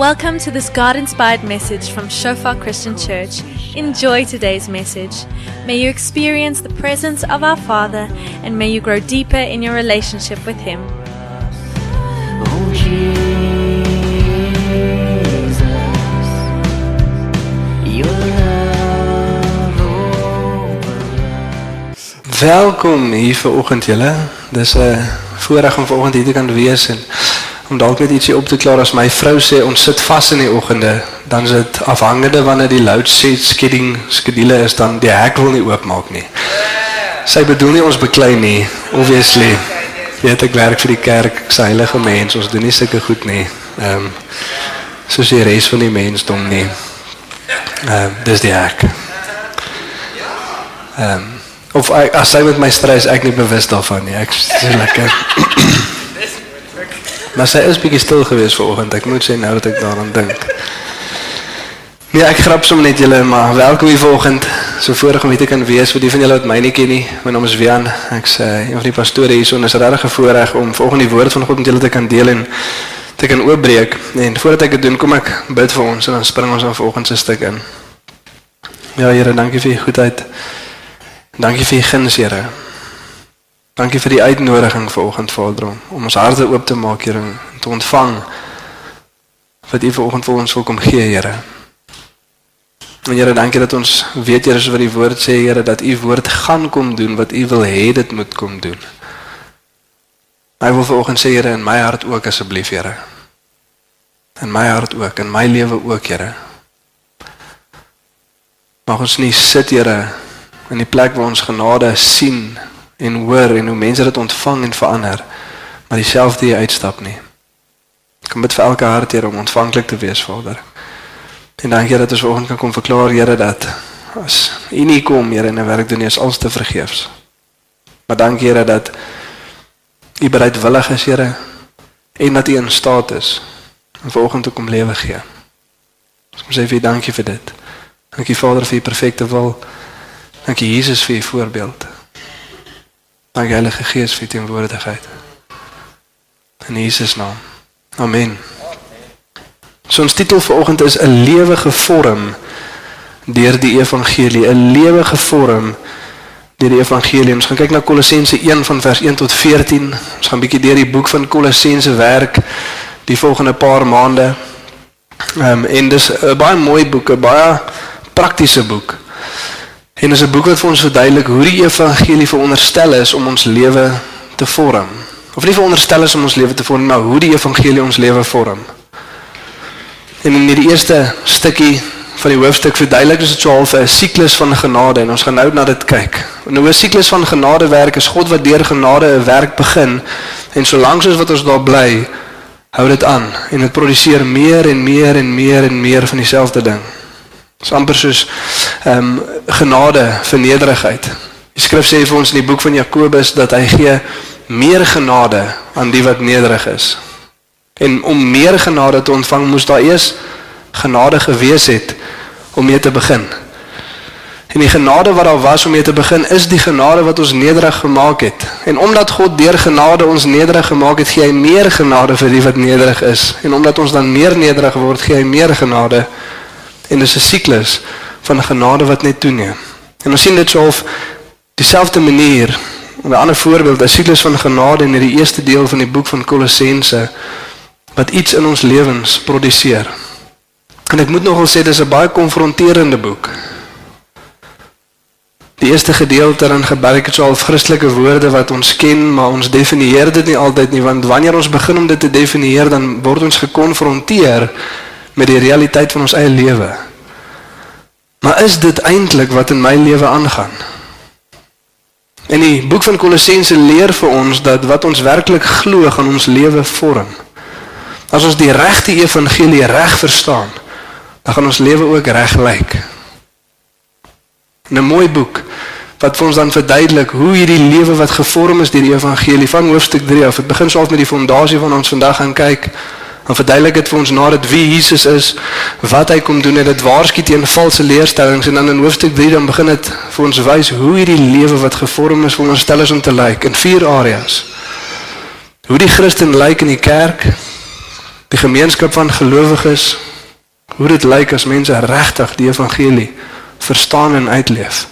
Welcome to this God inspired message from Shofar Christian Church. Enjoy today's message. May you experience the presence of our Father and may you grow deeper in your relationship with Him. Welkom hier vanoggend julle. Dis 'n voorreg om vanoggend hier te kan wees om dalk net ietsie op te klaar as my vrou sê ons sit vas in die oggende, dan is dit afhangende wanneer die load shedding skedule is dan die hek wil nie oopmaak nie. Sy bedoel nie ons beklei nie, obviously. Weet ek werk vir die kerk, ek's 'n heilige mens, ons doen nie sulke goed nie. Ehm um, soos die res van die mensdom nie. Ehm um, dis die hek. Ehm um, of ek, as sy met my stry is ek nie bewus daarvan nie. Ek is so lekker. Maar sy is bietjie stil geweest vanoggend. Ek moet sê nou dat ek daaraan dink. Nee, ek grap sommer net julle, maar welkom hier vanoggend. So voorreg om hier te kan wees vir die van julle wat my nie ken nie. My naam is Wian. Ek's uh, een van die pastore hier so en is regtig 'n voorreg om vanoggend die woord van God met julle te kan deel en te kan oopbreek. En voordat ek dit doen, kom ek bid vir ons en dan spring ons aan vanoggend se stuk in. Ja, Here, dankie vir u goedheid. Dankie vir u guns, Here. Dankie vir die uitnodiging vanoggend Vader om, om ons harte oop te maak, Here, en te ontvang wat u vanoggend vir ons wil kom gee, Here. En Here, dankie dat ons weet Here, wat die woord sê, Here, dat u woord gaan kom doen wat u wil hê dit moet kom doen. Ek wil vanoggend sê, Here, in my hart ook asseblief, Here. In my hart ook, in my lewe ook, Here. Mag ons nie sit, Here, in die plek waar ons genade sien en hoor en hoe mense dit ontvang en verander, maar dieselfde jy uitstap nie. Kom bid vir elke hart, Here, om ontvanklik te wees, Vader. En dankie dat ons vanoggend kan kom verklaar, Here, dat as U nie kom, Here, en 'n werk doen nie, is alles te vergeefs. Maar dankie, Here, dat U bereidwillig is, Here, en dat U in staat is om vanoggend te kom lewe gee. Ons kom sê vir U dankie vir dit. Dankie Vader vir U perfekte wil. Dankie Jesus vir U voorbeeld. Dankie Heilige Gees vir U teenwoordigheid. In Jesus naam. Amen. So ons titel vanoggend is 'n lewe gevorm deur die evangelie, 'n lewe gevorm deur die evangelie. Ons gaan kyk na Kolossense 1 van vers 1 tot 14. Ons gaan bietjie deur die boek van Kolossense werk die volgende paar maande. Ehm um, en dis 'n baie mooi boek, 'n baie praktiese boek. En dis 'n boek wat vir ons verduidelik hoe die evangelie veronderstel is om ons lewe te vorm. Of nie veronderstel is om ons lewe te vorm, maar hoe die evangelie ons lewe vorm. En in die eerste stukkie van die hoofstuk verduidelik ons dit so half 'n siklus van genade en ons gaan nou na dit kyk. Nou 'n siklus van genade werk is God wat deur genade 'n werk begin en solank soos wat ons daar bly, hou dit aan en dit produseer meer en meer en meer en meer van dieselfde ding. Dis amper soos ehm um, genade vir nederigheid. Die skrif sê vir ons in die boek van Jakobus dat hy gee meer genade aan die wat nederig is. En om meer genade te ontvang moes daar eers genade gewees het om mee te begin. En die genade wat daar was om mee te begin is die genade wat ons nederig gemaak het. En omdat God deur genade ons nederig gemaak het, gee hy meer genade vir die wat nederig is. En omdat ons dan meer nederig word, gee hy meer genade. En dis 'n siklus van genade wat net toeneem. En ons sien dit so op dieselfde manier. 'n Ander voorbeeld, 'n siklus van genade in die eerste deel van die boek van Kolossense wat iets in ons lewens produseer. En ek moet nogal sê dis 'n baie konfronterende boek. Die eerste gedeelte dan gebruik dit so al Christelike woorde wat ons ken, maar ons definieer dit nie altyd nie want wanneer ons begin om dit te definieer, dan word ons gekonfronteer met die realiteit van ons eie lewe. Maar is dit eintlik wat in my lewe aangaan? En die boek van Kolossense leer vir ons dat wat ons werklik glo gaan ons lewe vorm. As ons die regte evangelie reg verstaan, dan gaan ons lewe ook reg lyk. 'n Mooi boek wat vir ons dan verduidelik hoe hierdie lewe wat gevorm is deur die evangelie van hoofstuk 3 af. Dit begin self met die fondasie van ons vandag gaan kyk. Dan verduidelik dit vir ons nadat wie Jesus is, wat hy kom doen en dit waarsku teen valse leerstellings en dan in hoofstuk 3 dan begin dit vir ons wys hoe hierdie lewe wat gevorm is veronderstel is om te lyk in vier areas. Hoe die Christen lyk in die kerk, Die gemeenskap van gelowiges, hoe dit lyk as mense regtig die evangelie verstaan en uitleef.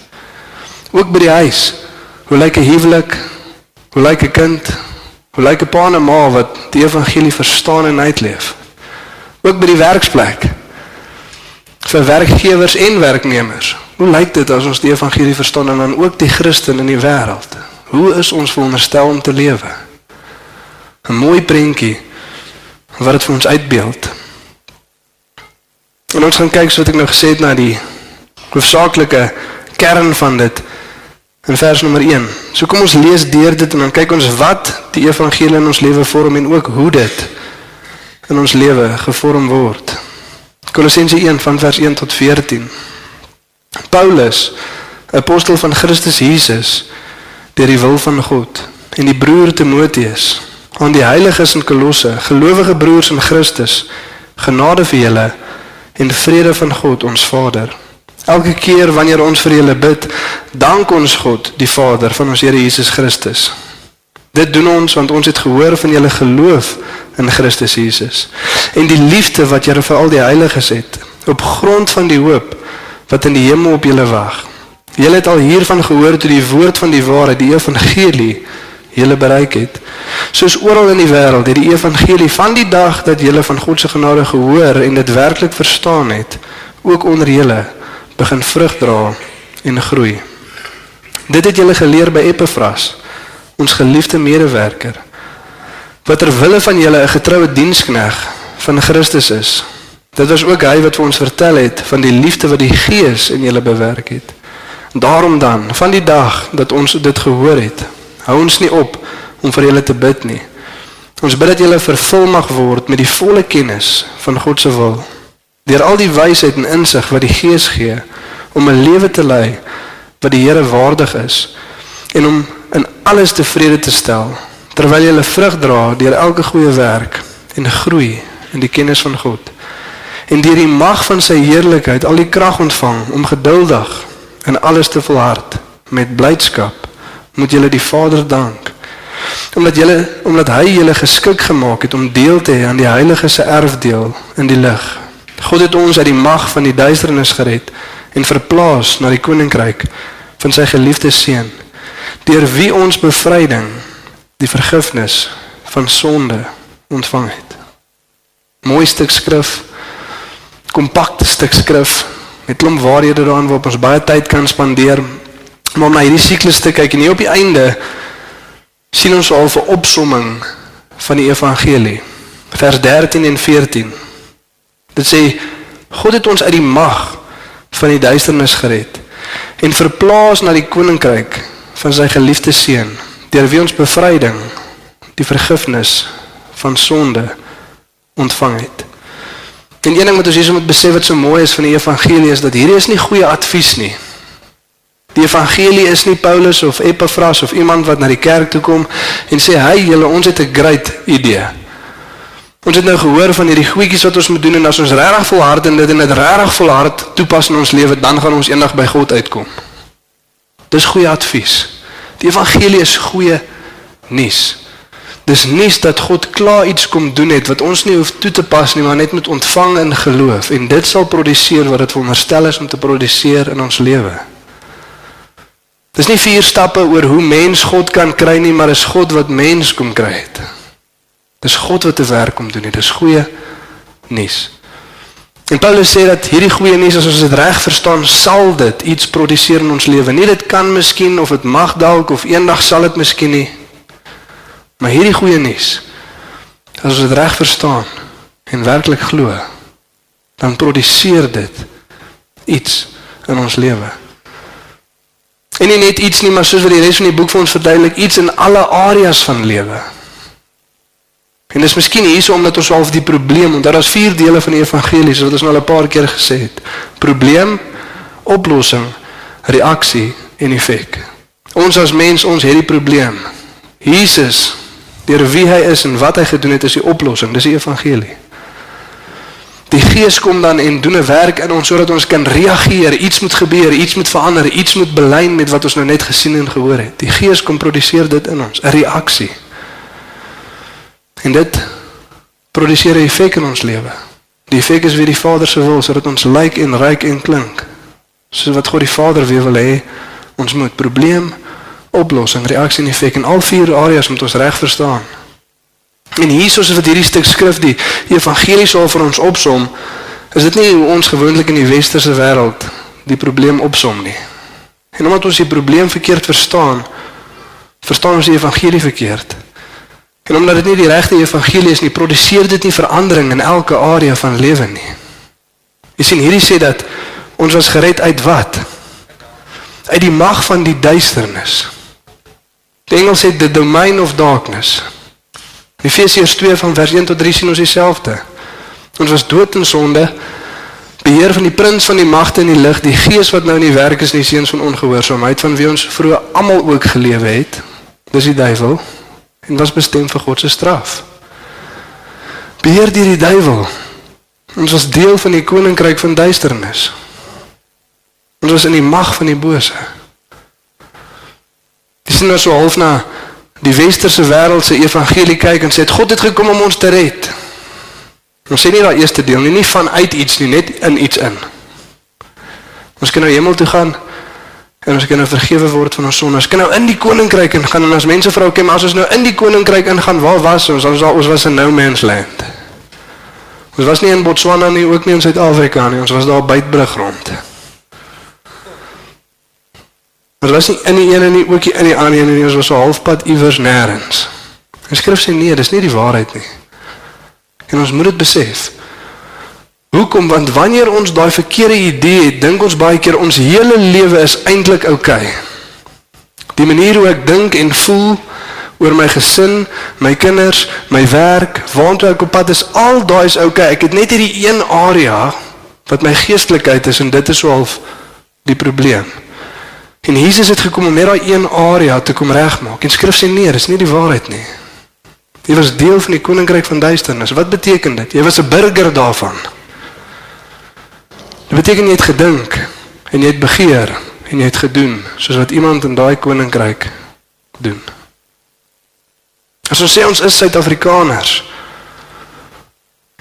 Ook by die huis, hoe lyk 'n huwelik? Hoe lyk 'n kind? Hoe lyk 'n pa en 'n ma wat die evangelie verstaan en uitleef? Ook by die werksplek. Vir werkgewers en werknemers. Hoe lyk dit as ons die evangelie verstaan en dan ook die Christen in die wêreld? Hoe is ons veronderstel om te lewe? 'n Mooi prentjie wat dit vir ons uitbeeld. En ons gaan kyk soos ek nou gesê het na die hoofsaaklike kern van dit in vers nommer 1. So kom ons lees deur dit en dan kyk ons wat die evangelie in ons lewe vorm en ook hoe dit in ons lewe gevorm word. Kolossense 1 van vers 1 tot 14. Paulus, apostel van Christus Jesus, deur die wil van God, en die broer Timoteus aan die heiliges in Kolosse, gelowige broers in Christus, genade vir julle en vrede van God ons Vader. Elke keer wanneer ons vir julle bid, dank ons God, die Vader van ons Here Jesus Christus. Dit doen ons want ons het gehoor van julle geloof in Christus Jesus en die liefde wat julle vir al die heiliges het op grond van die hoop wat in die hemel op julle wag. Julle het al hiervan gehoor toe die woord van die waarheid, die evangelie julle bereik het. Soos oral in die wêreld het die evangelie van die dag dat julle van God se genade gehoor en dit werklik verstaan het, ook onder julle begin vrug dra en groei. Dit het julle geleer by Epafras, ons geliefde medewerker, wat ter wille van julle 'n getroue dienskneg van Christus is. Dit was ook hy wat vir ons vertel het van die liefde wat die Gees in julle bewerk het. Daarom dan, van die dag dat ons dit gehoor het, hou ons nie op om vir julle te bid nie. Ons bid dat julle vervul mag word met die volle kennis van God se wil deur al die wysheid en insig wat die Gees gee om 'n lewe te lei wat die Here waardig is en om in alles tevrede te stel terwyl jy 'n vrug dra deur elke goeie werk en groei in die kennis van God en deur die mag van sy heerlikheid al die krag ontvang om geduldig in alles te volhard met blydskap moet julle die Vader dank omdat julle omdat hy julle geskik gemaak het om deel te hê aan die heiliges se erfdeel in die lig God het ons uit die mag van die duisternis gered en verplaas na die koninkryk van sy geliefde seun deur wie ons bevryding die vergifnis van sonde ontvang het. Mooi stuk skrif, kompakte stuk skrif met klomp waarhede daarin waarop ons baie tyd kan spandeer. Maar om na hierdie siklus te kyk en hier op die einde sien ons al 'n opsomming van die evangelie. Vers 13 en 14 Dit sê God het ons uit die mag van die duisternis gered en verplaas na die koninkryk van sy geliefde seun deur wie ons bevryding die vergifnis van sonde ontvang het. En een ding wat ons hier moet besef wat so mooi is van die evangelie is dat hierdie is nie goeie advies nie. Die evangelie is nie Paulus of Epafras of iemand wat na die kerk toe kom en sê hy julle ons het 'n great idee. Ons het nou gehoor van hierdie goedjies wat ons moet doen en as ons regtig volhard in dit en dit regtig volhard toepas in ons lewe, dan gaan ons eendag by God uitkom. Dis goeie advies. Die evangelie is goeie nuus. Dis nuus dat God klaar iets kom doen het wat ons nie hoef toe te pas nie, maar net moet ontvang in geloof en dit sal produseer wat dit veronderstel is om te produseer in ons lewe. Dis nie vier stappe oor hoe mens God kan kry nie, maar is God wat mens kom kry het. Dis God wat te werk kom doen. Dit is goeie nuus. En Paulus sê dat hierdie goeie nuus as ons dit reg verstaan, sal dit iets produseer in ons lewe. Nie dit kan miskien of dit mag dalk of eendag sal dit miskien nie. Maar hierdie goeie nuus as ons dit reg verstaan en werklik glo, dan produseer dit iets in ons lewe. En nie net iets nie, maar soos wat die res van die boek vir ons verduidelik, iets in alle areas van lewe. En dis miskien hierso omdat ons al die probleem, want daar is vier dele van die evangelie, soos wat ons nou al 'n paar keer gesê het. Probleem, oplossing, reaksie en effek. Ons as mens, ons het die probleem. Jesus, deur wie hy is en wat hy gedoen het, is die oplossing. Dis die evangelie. Die Gees kom dan en doen 'n werk in ons sodat ons kan reageer. Iets moet gebeur, iets moet verander, iets moet belyn met wat ons nou net gesien en gehoor het. Die Gees kom produseer dit in ons, 'n reaksie. En dit produseer 'n effek in ons lewe. Die effek is weer die Vader se wil sodat ons lyk en ryk en klink. Soos wat God die Vader weer wil hê ons moet probleem, oplossing, reaksie en effek in al vier areas moet ons reg verstaan. En hier soos wat hierdie stuk skrif die evangelie sou vir ons opsom, is dit nie hoe ons gewoonlik in die westerse wêreld die probleem opsom nie. En omdat ons die probleem verkeerd verstaan, verstaan ons die evangelie verkeerd. En omdat dit nie die regte evangelie is nie, produseer dit nie verandering in elke area van lewe nie. Jy sien hierdie sê dat ons was gered uit wat? Uit die mag van die duisternis. Die Engels sê the domain of darkness. Efesiërs 2 van vers 1 tot 3 sien ons dieselfde. Ons was dood in sonde, beheer van die prins van die magte in die lig, die gees wat nou in die werk is in die seuns van ongehoorsaamheid van wie ons vroeër almal ook gelewe het. Dis die duiwel en was bestem vir God se straf. Beheer deur die duiwel. Ons was deel van die koninkryk van duisternis. Ons was in die mag van die bose. Dis nou so half na die westerse wêreld se evangelie kyk en sê God het gekom om ons te red. Ons sê nie daai eerste deel nie, nie vanuit iets nie, net in iets in. Ons kan nou hemel toe gaan en ons kan nou vergewe word van ons sonde. Ons kan nou in die koninkryk ingaan en as mense vra, "Oké, maar as ons nou in die koninkryk ingaan, waar was ons? Ons was ons was in no man's land." Ons was nie in Botswana nie, ook nie in Suid-Afrika nie. Ons was daar buitbrug rond. Maar was nie in die ene nie, ook nie in die ander nie. Ons was so halfpad iewers nêrens. Die skrif sê nee, dis nie die waarheid nie. En ons moet dit besef. Hoekom? Want wanneer ons daai verkeerde idee het, dink ons baie keer ons hele lewe is eintlik oukei. Okay. Die manier hoe ek dink en voel oor my gesin, my kinders, my werk, waartoe ek op pad is, al daai is oukei. Okay. Ek het net hierdie een area wat my geestelikheid is en dit is half die probleem. En Jesus het gekom om net daai een area te kom regmaak. En skrif sê nee, dis nie die waarheid nie. Jy was deel van die koninkryk van duisternis. Wat beteken dit? Jy was 'n burger daarvan. Dit beteken jy het gedink en jy het begeer en jy het gedoen soos wat iemand in daai koninkryk doen. As ons sê ons is Suid-Afrikaners,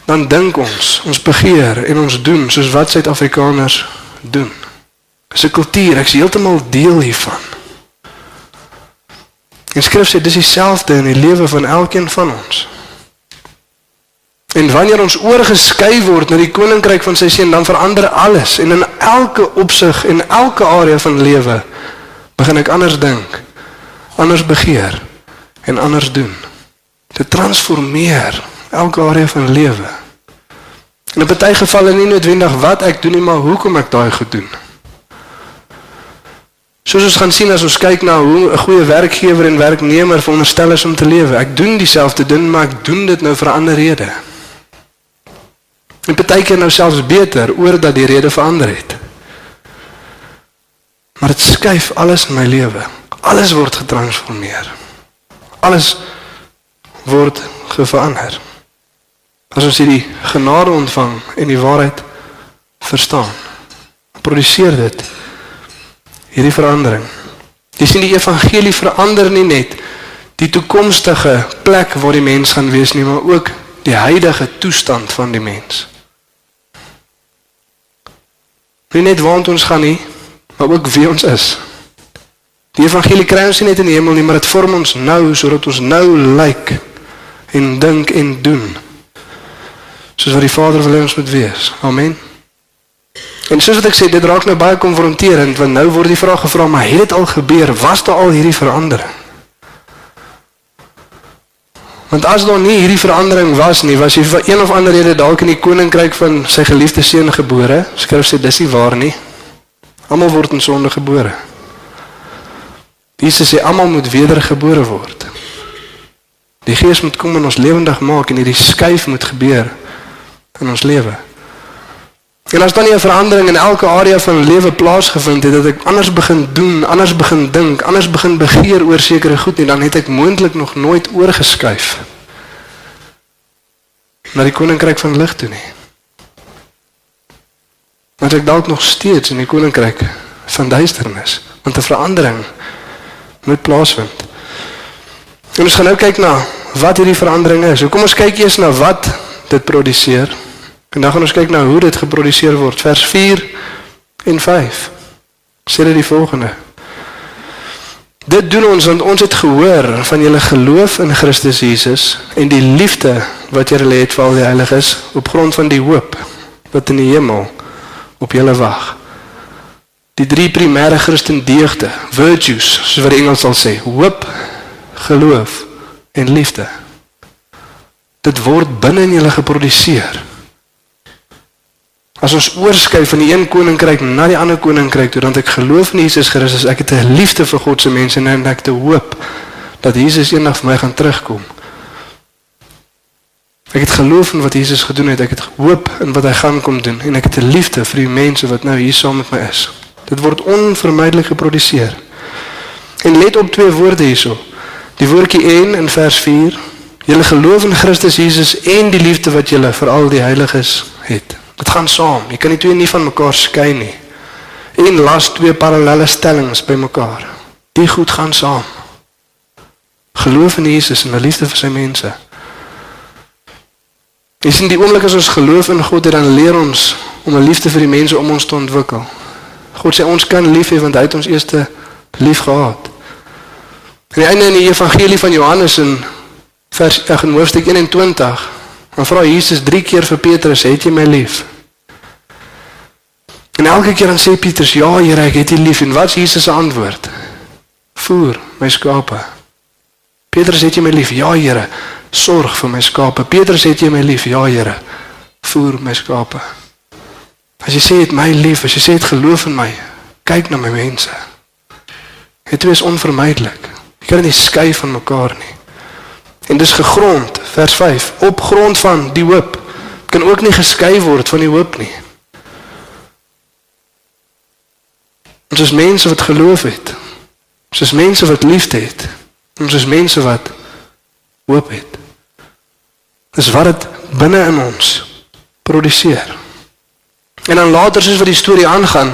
dan dink ons, ons begeer en ons doen soos wat Suid-Afrikaners doen. Dis 'n kultuur, ek is heeltemal deel hiervan. En skrif sê dis dieselfde in die lewe van elkeen van ons. En wanneer ons oorgeskei word na die koninkryk van sy seun, dan verander alles en in elke opsig en elke area van lewe begin ek anders dink, anders begeer en anders doen. Dit transformeer elke area van lewe. In 'n party gevalle nie noodwendig wat ek doen nie, maar hoekom ek daai gedoen het. Soos ons gaan sien as ons kyk na hoe 'n goeie werkgewer en werknemer veronderstel is om te lewe. Ek doen dieselfde ding, maar ek doen dit nou vir 'n ander rede. En partykeer nou selfs beter oor dat die rede verander het. Maar dit skuif alles in my lewe. Alles word getransformeer. Alles word verander. As ons hierdie genade ontvang en die waarheid verstaan, produseer dit hierdie verandering. Jy sien die evangelie verander nie net die toekomstige plek waar die mens gaan wees nie, maar ook die huidige toestand van die mens. Nie net waar ons gaan nie, maar ook wie ons is. Die evangelie kry ons nie net in die hemel nie, maar dit vorm ons nou sodat ons nou lyk en dink en doen. Soos wat die Vader wil hê ons moet wees. Amen. En soos wat ek sê, dit raak nou baie konfronterend want nou word die vraag gevra, maar het dit al gebeur? Was daar al hierdie verandering? Want as daar nie hierdie verandering was nie, was jy vir een of ander rede dalk in die koninkryk van sy geliefde seun gebore. Skryf sê dis nie waar nie. Almal word in sonde gebore. Jesus sê almal moet wedergebore word. Die Gees moet kom en ons lewendig maak en hierdie skuif moet gebeur in ons lewe. En as dan nie 'n verandering in elke area van lewe plaasgevind het dat ek anders begin doen, anders begin dink, anders begin begeer oor sekere goed nie, dan het ek moontlik nog nooit oorgeskuif na die koninkryk van lig toe nie. Want ek dalk nog steeds in die koninkryk van duisternis, want 'n verandering moet plaasvind. En ons gaan nou kyk na wat hierdie verandering is. So kom ons kyk eers na wat dit produseer. En dan gaan ons kyk na hoe dit geproduseer word. Vers 4 en 5. Sê dit die volgende. Dit doen ons want ons het gehoor van julle geloof in Christus Jesus en die liefde wat julle het vir al die heiliges op grond van die hoop wat in die hemel op julle wag. Die drie primêre Christen deugde, virtues, soos wat die Engels sal sê, hoop, geloof en liefde. Dit word binne in julle geproduseer. As ons oorskuif van die een koninkryk na die ander koninkryk, toe dan ek geloof in Jesus Christus, ek het 'n liefde vir God se mense en ek het 'n hoop dat Jesus eendag vir my gaan terugkom. Ek het geloof in wat Jesus gedoen het, ek het hoop in wat hy gaan kom doen en ek het 'n liefde vir die mense wat nou hier saam met my is. Dit word onvermydelik geproduseer. En let op twee woorde hierso. Die woordjie en in vers 4. Julle geloof in Christus Jesus en die liefde wat julle vir al die heiliges het. Dit gaan saam. Jy kan die twee nie van mekaar skei nie. En las twee parallelle stellings by mekaar. Die goed gaan saam. Geloof in Jesus en 'n liefde vir sy mense. Dis in die oomblik as ons geloof in God, dan leer ons om 'n liefde vir die mense om ons te ontwikkel. God sê ons kan lief hê want hy het ons eers lief gehad. Die einde in die evangelie van Johannes in vers in hoofstuk 21 Dan vra Jesus 3 keer vir Petrus, "Het jy my lief?" En elke keer dan sê Petrus, "Ja, Here, ek het U lief." En wat is Jesus se antwoord? "Voer my skape." Petrus, "Het jy my lief?" "Ja, Here, sorg vir my skape." Petrus, "Het jy my lief?" "Ja, Here, voer my skape." As jy sê het my lief, as jy sê het geloof in my, kyk na my mense. Dit is onvermydelik. Jy kan dit nie skei van mekaar nie. En dis gegrond, vers 5, op grond van die hoop. Kan ook nie geskei word van die hoop nie. Ons is mense wat geloof het. Ons is mense wat liefde het. Ons is mense wat hoop het. Dis wat dit binne in ons produseer. En dan later soos wat die storie aangaan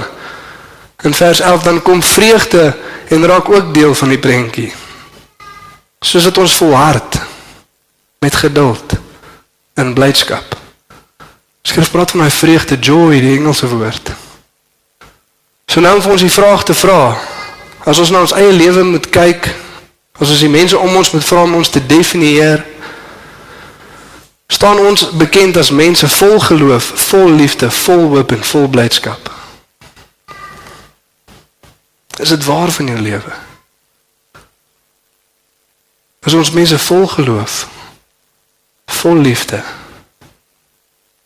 in vers 11 dan kom vreugde en raak ook deel van die prentjie soos dit ons volhard met geduld en blydskap. Skrif praat van hy vreugde, joy, die Engelse woord. So nou om ons die vraag te vra, as ons na ons eie lewe moet kyk, as ons die mense om ons moet vra om ons te definieer, staan ons bekend as mense vol geloof, vol liefde, vol hoop en vol blydskap. Is dit waar van jou lewe? Is ons mense vol geloof, vol liefde,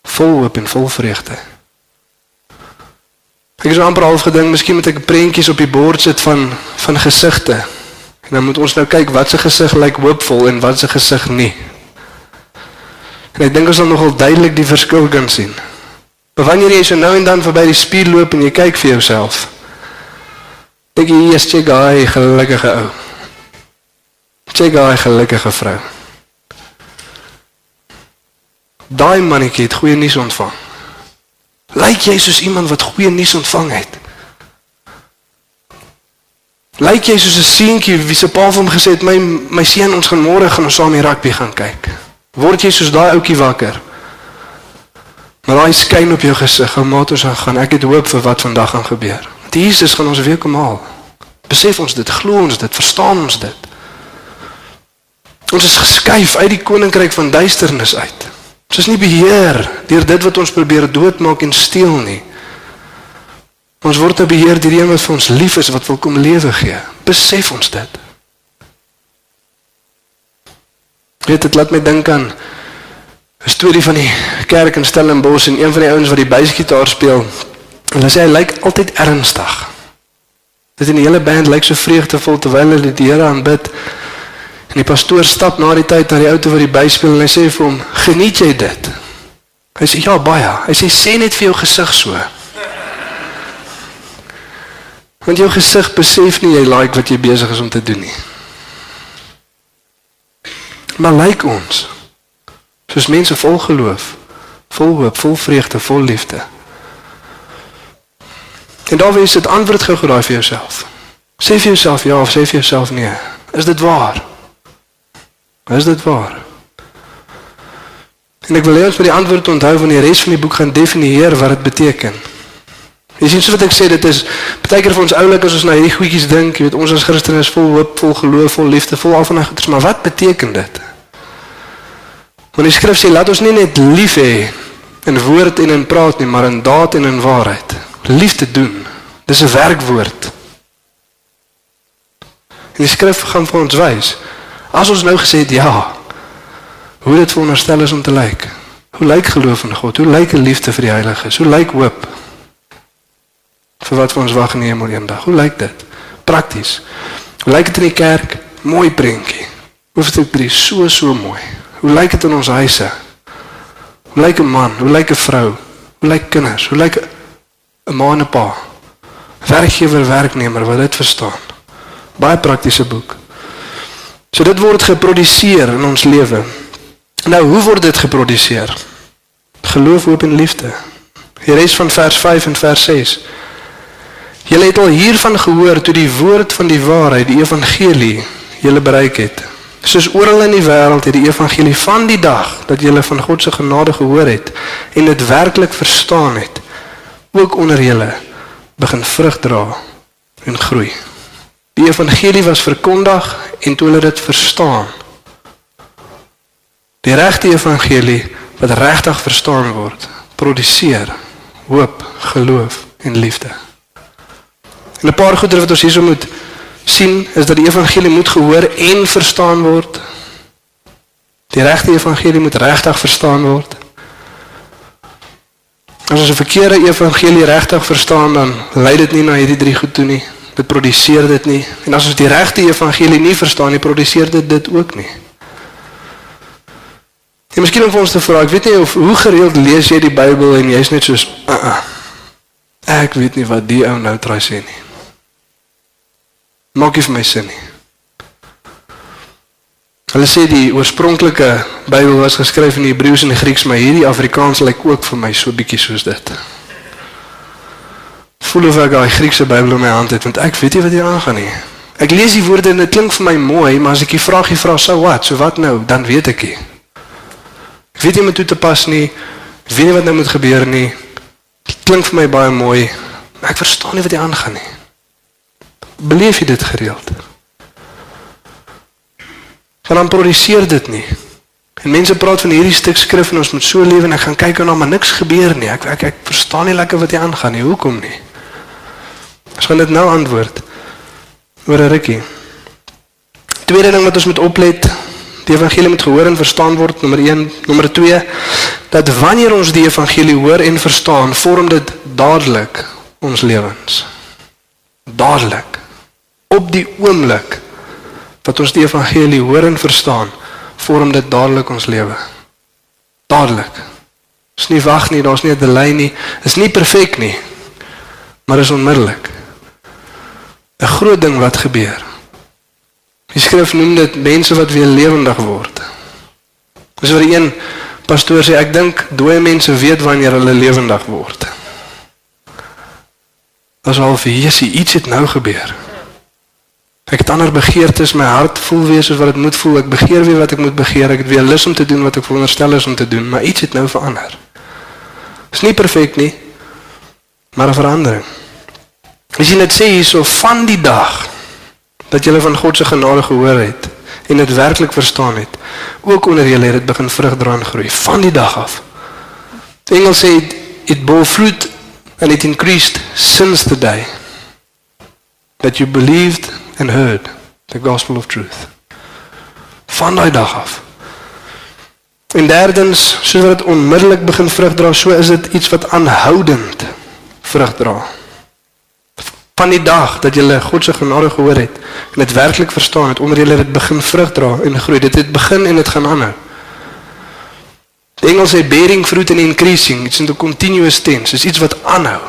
vol hoop en vol vreugde. Ek is amper half gedink, miskien moet ek prentjies op die bord sit van van gesigte. En dan moet ons nou kyk wat se gesig lyk hoopvol en wat se gesig nie. En ek dink ons sal nogal duidelik die verskil kan sien. Maar wanneer jy so nou en dan verby die spieël loop en jy kyk vir jouself, dink jy jy's 'n guy, gelukkige ou. Check daai gelukkige vrou. Daai mannetjie het goeie nuus ontvang. Lyk jy soos iemand wat goeie nuus ontvang het? Lyk jy soos 'n seentjie wie se pa vir hom gesê het my my seun ons gaan môre gaan ons saam die rugby gaan kyk. Word jy soos daai ouetjie wakker? Maar daai skyn op jou gesig, ou maat ons gaan ek het hoop vir wat vandag gaan gebeur. Want Jesus gaan ons weer kom haal. Besef ons dit, glo ons dit, verstaan ons dit. Ons is geskuif uit die koninkryk van duisternis uit. Ons is nie beheer deur dit wat ons probeer doodmaak en steel nie. Ons word beheer deur een wat vir ons lief is wat wil kom lewe gee. Besef ons dit. Dit het laat my dink aan 'n storie van die kerk in Stellenbosch en een van die ouens wat die basgitaar speel. En hulle sê hy lyk altyd ernstig. Dit in die hele band lyk so vreugdevol terwyl hulle die Here aanbid. En die pastoor stap na die tyd na die ou toe wat die byspeel en hy sê vir hom: "Geniet jy dit?" Hy sê: "Ja, baie." Hy sê: "Sê net vir jou gesig so." Want jou gesig besef nie jy like wat jy besig is om te doen nie. Maar lyk like ons soos mense vol geloof, vol hoop, vol vreugde, vol liefde. En daar wees dit antwoord gou geraai vir jouself. Sê vir jouself ja of sê vir jouself nee. Is dit waar? Is dit waar? En ek wil hê ons moet die antwoord onthou van die res van die boek gaan definieer wat dit beteken. Jy sien so wat ek sê dit is baie keer vir ons oulik as ons na hierdie goedjies dink, jy weet ons as Christene is vol hoop, vol geloof, vol liefde, vol al van daai goeders, maar wat beteken dit? Want die skrif sê laat ons nie net lief hê in woord en in praat nie, maar in daad en in waarheid. Liefde doen. Dis 'n werkwoord. En die skrif gaan vir ons wys. As ons nou gesê het ja, hoe dit veronderstel is om te lyk. Hoe lyk geloof in God? Hoe lyk 'n liefde vir die heiliges? Hoe lyk hoop? Vir wat vir ons wag in die hemel eendag. Hoe lyk dit? Prakties. Hoe lyk dit in die kerk? Mooi prentjie. Hoofstuk 3 so so mooi. Hoe lyk dit in ons huise? Hoe lyk 'n man? Hoe lyk 'n vrou? Hoe lyk kinders? Hoe lyk 'n ma en 'n pa? Werkgewer, werknemer, wat dit verstaan. Baie praktiese boek. So dit word geproduseer in ons lewe. Nou, hoe word dit geproduseer? Geloof, hoop en liefde. Die res van vers 5 en vers 6. Julle het al hiervan gehoor toe die woord van die waarheid, die evangelie, julle bereik het. Soos oral in die wêreld het die evangelie van die dag dat julle van God se genade gehoor het en dit werklik verstaan het, ook onder julle begin vrug dra en groei. Die evangelie was verkondig en toe hulle dit verstaan. Die regte evangelie wat regtig verstaan word, produseer hoop, geloof en liefde. En 'n paar goeie wat ons hierso moet sien is dat die evangelie moet gehoor en verstaan word. Die regte evangelie moet regtig verstaan word. As ons 'n verkeerde evangelie regtig verstaan dan lei dit nie na hierdie drie goed toe nie. Dit produseer dit nie. En as ons die regte evangelie nie verstaan nie, produseer dit dit ook nie. Jy miskien om vir ons te vra, ek weet nie of hoe gereeld lees jy die Bybel en jy's net soos uh -uh. ek weet nie wat die ou nou try sê nie. Maak nie vir my sin nie. Hulle sê die oorspronklike Bybel was geskryf in Hebreëus en Grieks, maar hierdie Afrikaans lyk ook vir my so bietjie soos dit. Voel of ek daai Griekse Bybel in my hand het, want ek weet nie wat hier aangaan nie. Ek lees die woorde en dit klink vir my mooi, maar as ek die vraagie vra, "So wat? So wat nou?" dan weet ek nie. Ek weet nie wat toe te pas nie. Ek weet nie wat nou moet gebeur nie. Dit klink vir my baie mooi, maar ek verstaan nie wat hier aangaan nie. Beleef jy dit gereeld? Gaan dan produseer dit nie. En mense praat van hierdie stuk skrif en ons moet so lewe en ek gaan kyk en nou maar niks gebeur nie. Ek ek ek verstaan nie lekker wat hier aangaan nie. Hoekom nie? Ons gaan dit nou antwoord. Oor 'n rukkie. Tweede ding wat ons moet oplet, die evangelie moet gehoor en verstaan word. Nommer 1, nommer 2, dat wanneer ons die evangelie hoor en verstaan, vorm dit dadelik ons lewens. Dadelik. Op die oomblik wat ons die evangelie hoor en verstaan, vorm dit dadelik ons lewe. Dadelik. Dis nie wag nie, daar's nie 'n delay nie. Is nie perfek nie. Maar is onmiddellik. 'n Groot ding wat gebeur. Die skrif noem dit mense wat weer lewendig word. Dis die een pastoor sê, ek dink dooie mense weet wanneer hulle lewendig word. As al vir Jesusie iets het nou gebeur. Ek het ander begeertes, my hart voel weer soos wat dit moet voel. Ek begeer weer wat ek moet begeer. Ek het weer lus om te doen wat ek veronderstel is om te doen, maar iets het nou verander. Is nie perfek nie, maar 'n verandering. As jy net sê hierso van die dag dat jy van God se genade gehoor het en dit werklik verstaan het, ook onder julle het dit begin vrug dra en groei van die dag af. Die engel sê it, it bore fruit and it increased since the day that you believed and heard the gospel of truth. Van daai dag af. En derdens, soos wat dit onmiddellik begin vrug dra, so is dit iets wat aanhoudend vrug dra. Van die dag dat jy God se genade gehoor het en dit werklik verstaan het, onder jy dit begin vrug dra en groei. Dit het begin en dit gaan aanhou. Die Engels sê bearing fruit and increasing, it's in the continuous tense. Dit is iets wat aanhou.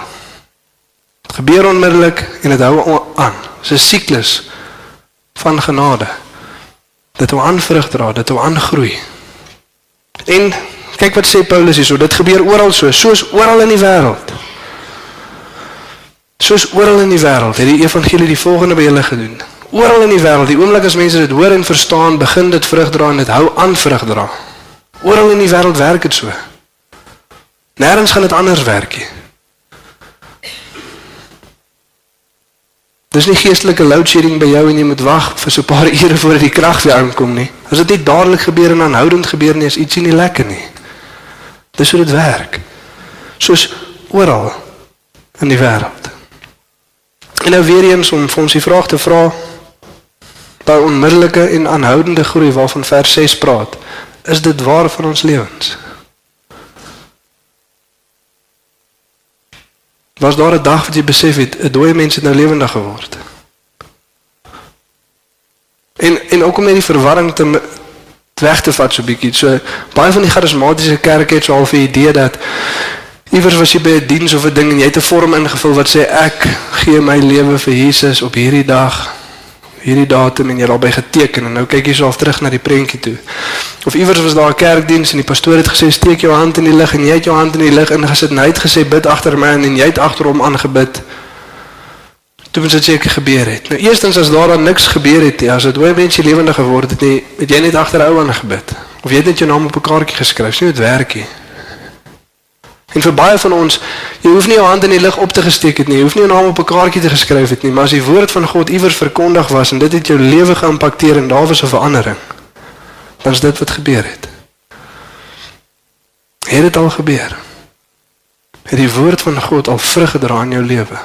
Dit gebeur onmiddellik en dit hou aan. Dis 'n siklus van genade. Dit hou aan vrug dra, dit hou aan groei. En kyk wat sê Paulus hierso, dit gebeur oral so, soos oral in die wêreld. Soos oral in die wêreld het die evangelie die volgende by julle gedoen. Oral in die wêreld, die oomblik as mense dit hoor en verstaan, begin dit vrug dra en dit hou aan vrug dra. Oral in die wêreld werk dit so. Nêrens gaan dit anders werk nie. Dis nie geestelike load shedding by jou en jy moet wag vir so 'n paar ure voordat die krag weer aankom nie. As dit nie dadelik gebeur en aanhoudend gebeur nie, is ietsie nie lekker nie. Dis hoe dit werk. Soos oral in die wêreld. En nou weer eens om vir ons die vraag te vra by onmiddellike en aanhoudende groei waarvan vers 6 praat, is dit waar vir ons lewens? Was daar 'n dag wat jy besef het 'n dooie mens het nou lewendig geword? En en ook om net die verwarring te weg te vat so bietjie. So baie van die charismatiese kerke het so half 'n idee dat iewers was jy by 'n diens of 'n ding en jy het 'n vorm ingevul wat sê ek gee my lewe vir Jesus op hierdie dag hierdie datum en jy het albei geteken en nou kyk jy so af terug na die prentjie toe. Of iewers was daar 'n kerkdiens en die pastoor het gesê steek jou hand in die lug en jy het jou hand in die lug ingesit en hy het gesê bid agter my en jy het agter hom aangebid. Toe moet dit seker gebeur het. Nou eerstens as daar dan niks gebeur het nie, as dit hoe mense lewendig geword het nie, het jy net agter ou aangebid. Of jy het net jou naam op 'n kaartjie geskryf, sien dit werk nie. En vir baie van ons, jy hoef nie jou hand in die lug op te gesteek het nie, jy hoef nie 'n naam op 'n kaartjie te geskryf het nie, maar as die woord van God iewers verkondig was en dit het jou lewe geïmpakteer en daar was 'n verandering, dan is dit wat gebeur het. Het dit al gebeur? Het die woord van God al vrug gedra in jou lewe?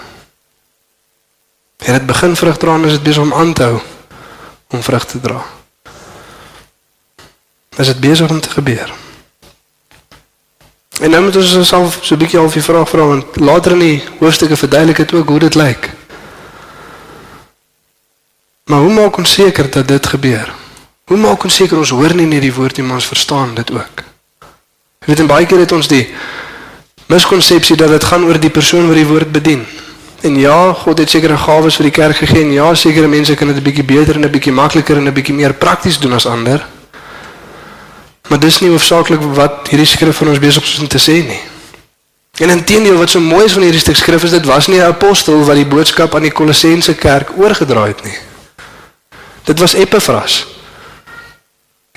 Het dit begin vrug dra en is dit besig om aan te hou om vrug te dra? Is dit besig om te gebeur? En nou moet ons onsself so 'n bietjie al die vraag vra want later in die hoofstukke verduidelik dit ook hoe dit lyk. Maar hoe maak ons seker dat dit gebeur? Hoe maak ons seker ons hoor nie net die woord nie, maar ons verstaan dit ook? Jy weet en baie keer het ons die miskonsepsie dat dit gaan oor die persoon wat die woord bedien. En ja, God het sekere gawes vir die kerk gegee en ja, sekere mense kan dit 'n bietjie beter en 'n bietjie makliker en 'n bietjie meer prakties doen as ander. Maar dis nie hoofsaaklik wat hierdie skrif van ons besig is om te sê nie. En intendeel wat so mooi is van hierdie stuk skrif is dit was nie 'n apostel wat die boodskap aan die Kolossense kerk oorgedra het nie. Dit was Epaphras.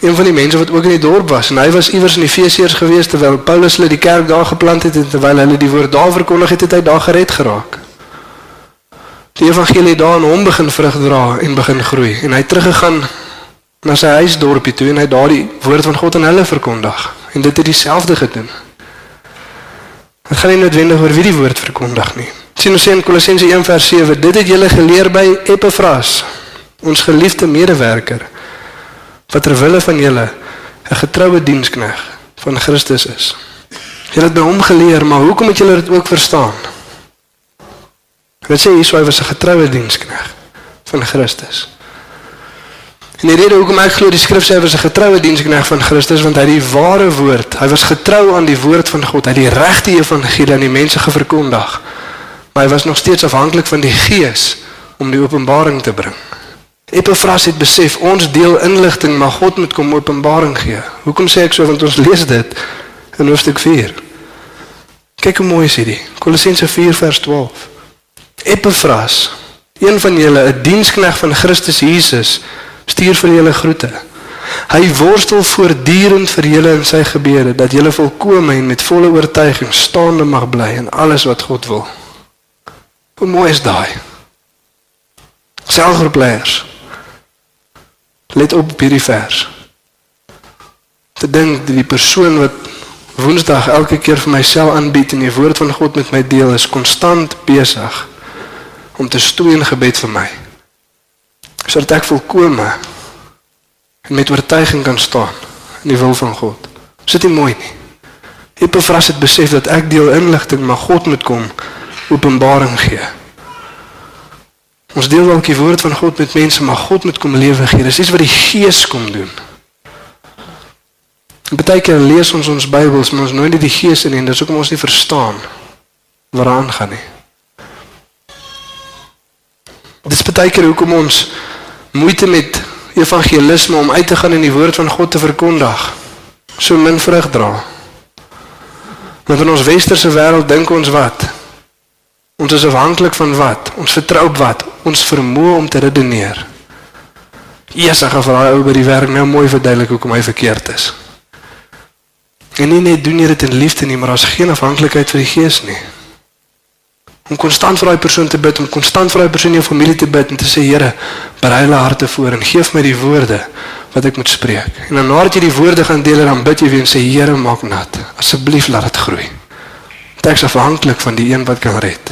Een van die mense wat ook in die dorp was en hy was iewers in Efesiërs gewees terwyl Paulus hulle die kerk daar geplant het en terwyl hulle die woord daar verkondig het, het hy daar gered geraak. Die evangelie daar in hom begin vrug dra en begin groei en hy het teruggegaan na sy huisdorpie toe en hy daardie woord van God aan hulle verkondig en dit het dieselfde gedoen. Dit gaan nie noodwendig oor wie die woord verkondig nie. Sien ons sê in Kolossense 1:7, dit het julle geleer by Epaphras, ons geliefde medewerker wat ter wille van julle 'n getroue dienskneg van Christus is. Julle het by hom geleer, maar hoekom het julle dit ook verstaan? Dit sê hy was 'n getroue dienskneg van Christus. En die rede hoekom ek glo die skrifskrywer is 'n getroue dienskneg van Christus want hy het die ware woord. Hy was getrou aan die woord van God. Hy het die regte evangelie aan die mense geverkondig. Maar hy was nog steeds afhanklik van die Gees om die openbaring te bring. Epaphras het besef ons deel inligting, maar God moet kom openbaring gee. Hoekom sê ek so want ons lees dit in hoofstuk 4. Kyk hoe mooi is dit. Kolossense 4 vers 12. Epaphras, een van julle, 'n dienskneg van Christus Jesus, stuur vir julle groete. Hy worstel voortdurend vir julle in sy gebede dat julle volkome en met volle oortuiging staande mag bly in alles wat God wil. Hoe mooi is daai. Selfverpleiers. Let op hierdie vers. Te dink dat die persoon wat Woensdag elke keer vir myself aanbied en die woord van God met my deel is konstant besig om te stoei in gebed vir my sodat ek volkome en met oortuiging kan staan in die wil van God. Is dit nie mooi nie? Epaphras het besef dat ek deel inligting, maar God moet kom openbaring gee. Ons deel dalk die woord van God met mense, maar God moet kom lewe gee. Dis iets wat die Gees kom doen. Partykeer lees ons ons Bybels, maar ons nooit die Gees in en dis hoekom ons nie verstaan wat aan gaan nie. Dis partykeer hoekom ons moeite met evangelisme om uit te gaan en die woord van God te verkondig. So min vrug dra. Want in ons westerse wêreld dink ons wat? Ons is afhanklik van wat? Ons vertrou op wat? Ons vermoë om te redeneer. Jesus gaan vir daai ou by die werk nou mooi verduidelik hoekom hy verkeerd is. En nie net doen jy dit in liefde nie, maar daar's geen afhanklikheid vir die Gees nie. Om konstant vir daai persoon te bid, om konstant vir daai persoon in jou familie te bid en te sê Here, berei hulle harte voor en gee my die woorde wat ek moet spreek. En dan nadat jy die woorde gaan deel, dan bid jy weer en sê Here, maak nat. Asseblief laat dit groei. Ek is afhanklik van die een wat kan red.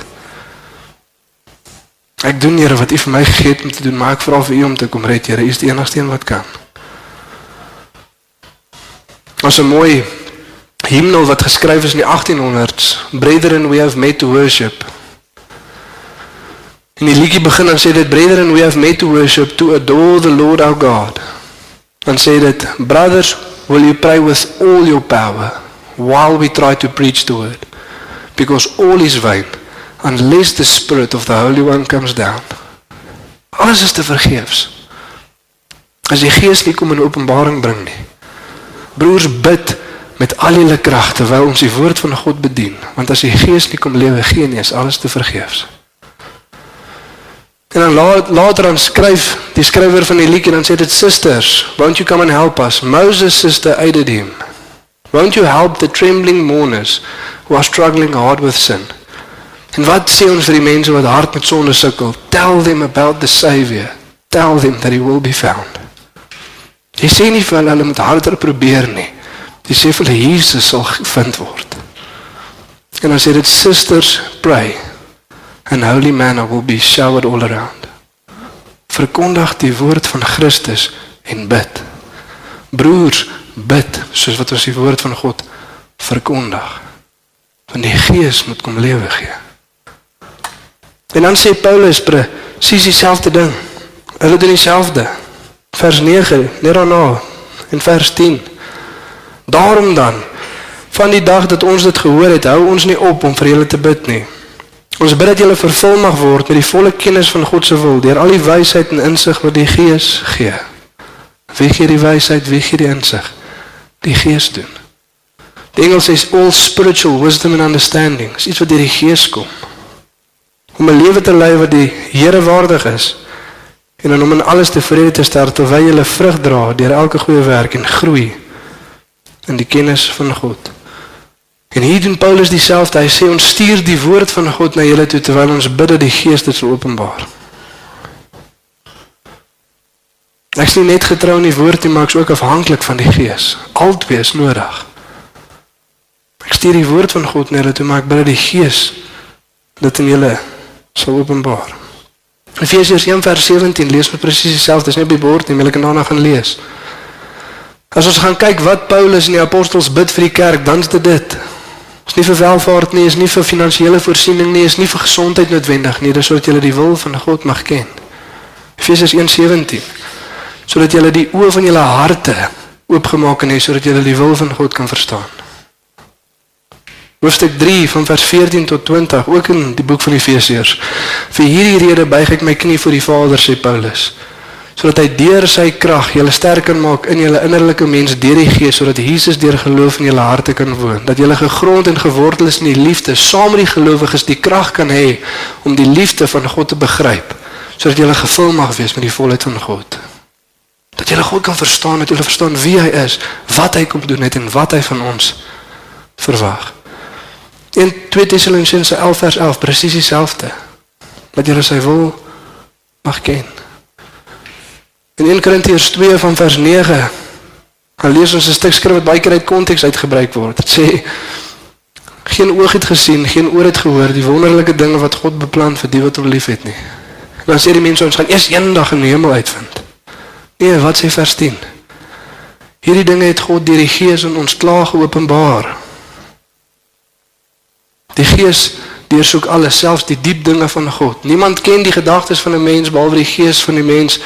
Ek doen Here wat U vir my gegee het om te doen, maar ek vra vir U om te kom red, Here. U is die enigste een wat kan. Ons 'n mooi hymnal wat geskryf is in die 1800s. Brethren, we have met to worship. En die liedjie begin dan sê dit Brethren, we have met to worship to adore the Lord our God. Dan sê dit Brothers, will you pray with all your power while we try to preach the word? Because all is vain unless the spirit of the Holy One comes down. Alles is te vergeefs. As die Gees nie kom in openbaring bring nie. Broers bid met al julle krag terwyl ons die woord van God bedien, want as die Gees nie kom lewe gee nie, is alles te vergeefs. Later dan skryf die skrywer van die liedjie dan sê dit sisters, won't you come and help us? Moses sister aided him. Won't you help the trembling mourners who are struggling hard with sin? En wat sê ons vir die mense wat hard met sonde sukkel? Tell them about the savior. Tell them that he will be found. Jy sê nie vir hulle hulle moet harder probeer nie. Jy sê vir hulle Jesus sal gevind word. En dan sê dit sisters pray and holy manna will be showered all around. Verkondig die woord van Christus en bid. Broers, bid soos wat ons die woord van God verkondig. Want die Gees moet kom lewe gee. En dan sê Paulus presies dieselfde ding. Hulle doen dieselfde. Vers 9, net daarna in vers 10. Daarom dan van die dag dat ons dit gehoor het, hou ons nie op om vir julle te bid nie. Ons bid dat julle vervul mag word met die volle kennis van God se wil deur al die wysheid en insig wat die Gees gee. Wie gee die wysheid, wie gee die insig? Die Gees doen. Die Engels sê all spiritual wisdom and understanding. Dis iets wat deur die Gees kom om 'n lewe te lei wat die Here waardig is en om in alles tevrede te stel terwyl jy vrug dra deur elke goeie werk en groei in die kennis van God. En hier doen Paulus dieselfde. Hy sê ons stuur die woord van God na julle toe terwyl ons bid dat die Gees dit sal openbaar. Ek sien net getrou in die woord nie, maar ek's ook afhanklik van die Gees. Albei is nodig. Ek stuur die woord van God na julle toe, maar ek bid dat die Gees dit in julle sal openbaar. Efesiërs 1:17 lees ons presies dieselfde, dis nie op die bord nie, maar ek kan daarna gaan lees. As ons gaan kyk wat Paulus en die apostels bid vir die kerk, dan is dit dit. Is nie vir welvaart nie, is nie vir finansiële voorsiening nie, is nie vir gesondheid noodwendig nie, dis sodat jy die wil van God mag ken. Efesiërs 1:17 sodat jy die oë van jou harte oopgemaak en hê sodat jy die wil van God kan verstaan. Hoofstuk 3 van vers 14 tot 20 ook in die boek van Efesiërs. Vir hierdie rede buig ek my knie voor die Vader sê Paulus, sodat hy deur sy krag julle sterker maak in julle innerlike mens deur die Gees sodat Jesus deur geloof in julle harte kan woon, dat julle gegrond en gewortel is in die liefde, saam met die gelowiges die krag kan hê om die liefde van God te begryp, sodat julle gevul mag wees met die volheid van God. Dat julle God kan verstaan, dat julle verstaan wie hy is, wat hy kom doen het en wat hy van ons verwag. In 2 Tessalonisense 11 vers 11 presies dieselfde. Dat jy sy wil mag ken. In 1 Korintiërs 2 van vers 9 gaan lees ons 'n stuk skrif wat baie keer uit konteks uitgebruik word. Dit sê geen oog het gesien, geen oor het gehoor die wonderlike dinge wat God beplan vir die wat hom liefhet nie. En dan sê die mense ons gaan eers eendag in die hemel uitvind. Nee, wat sê vers 10? Hierdie dinge het God deur die Gees in ons klaar geopenbaar. Die Gees deursoek alles, selfs die diep dinge van God. Niemand ken die gedagtes van 'n mens behalwe die Gees van die mens.